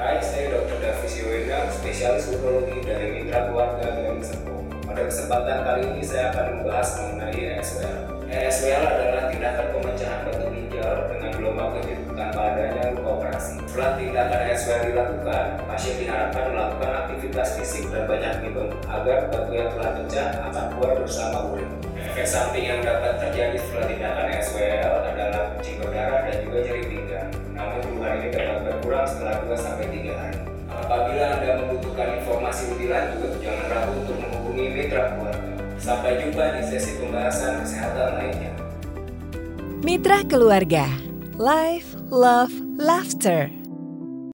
Hai, saya Dr. Davis Yowena, spesialis urologi dari Mitra Keluarga Galing Serpong. Pada kesempatan kali ini saya akan membahas mengenai ESWL. ESWL adalah tindakan pemecahan batu ginjal dengan gelombang kejut tanpa adanya luka operasi. Setelah tindakan ESWL dilakukan, pasien diharapkan melakukan aktivitas fisik dan banyak minum agar batu yang telah pecah akan keluar bersama urin. Efek samping yang dapat terjadi setelah tindakan SWL adalah kucing berdarah dan juga nyeri pinggang. Namun keluhan ini dapat setelah 2 sampai 3 hari. Apabila Anda membutuhkan informasi lebih lanjut, jangan ragu untuk menghubungi mitra keluarga. Sampai jumpa di sesi pembahasan kesehatan lainnya. Mitra Keluarga Life, Love, Laughter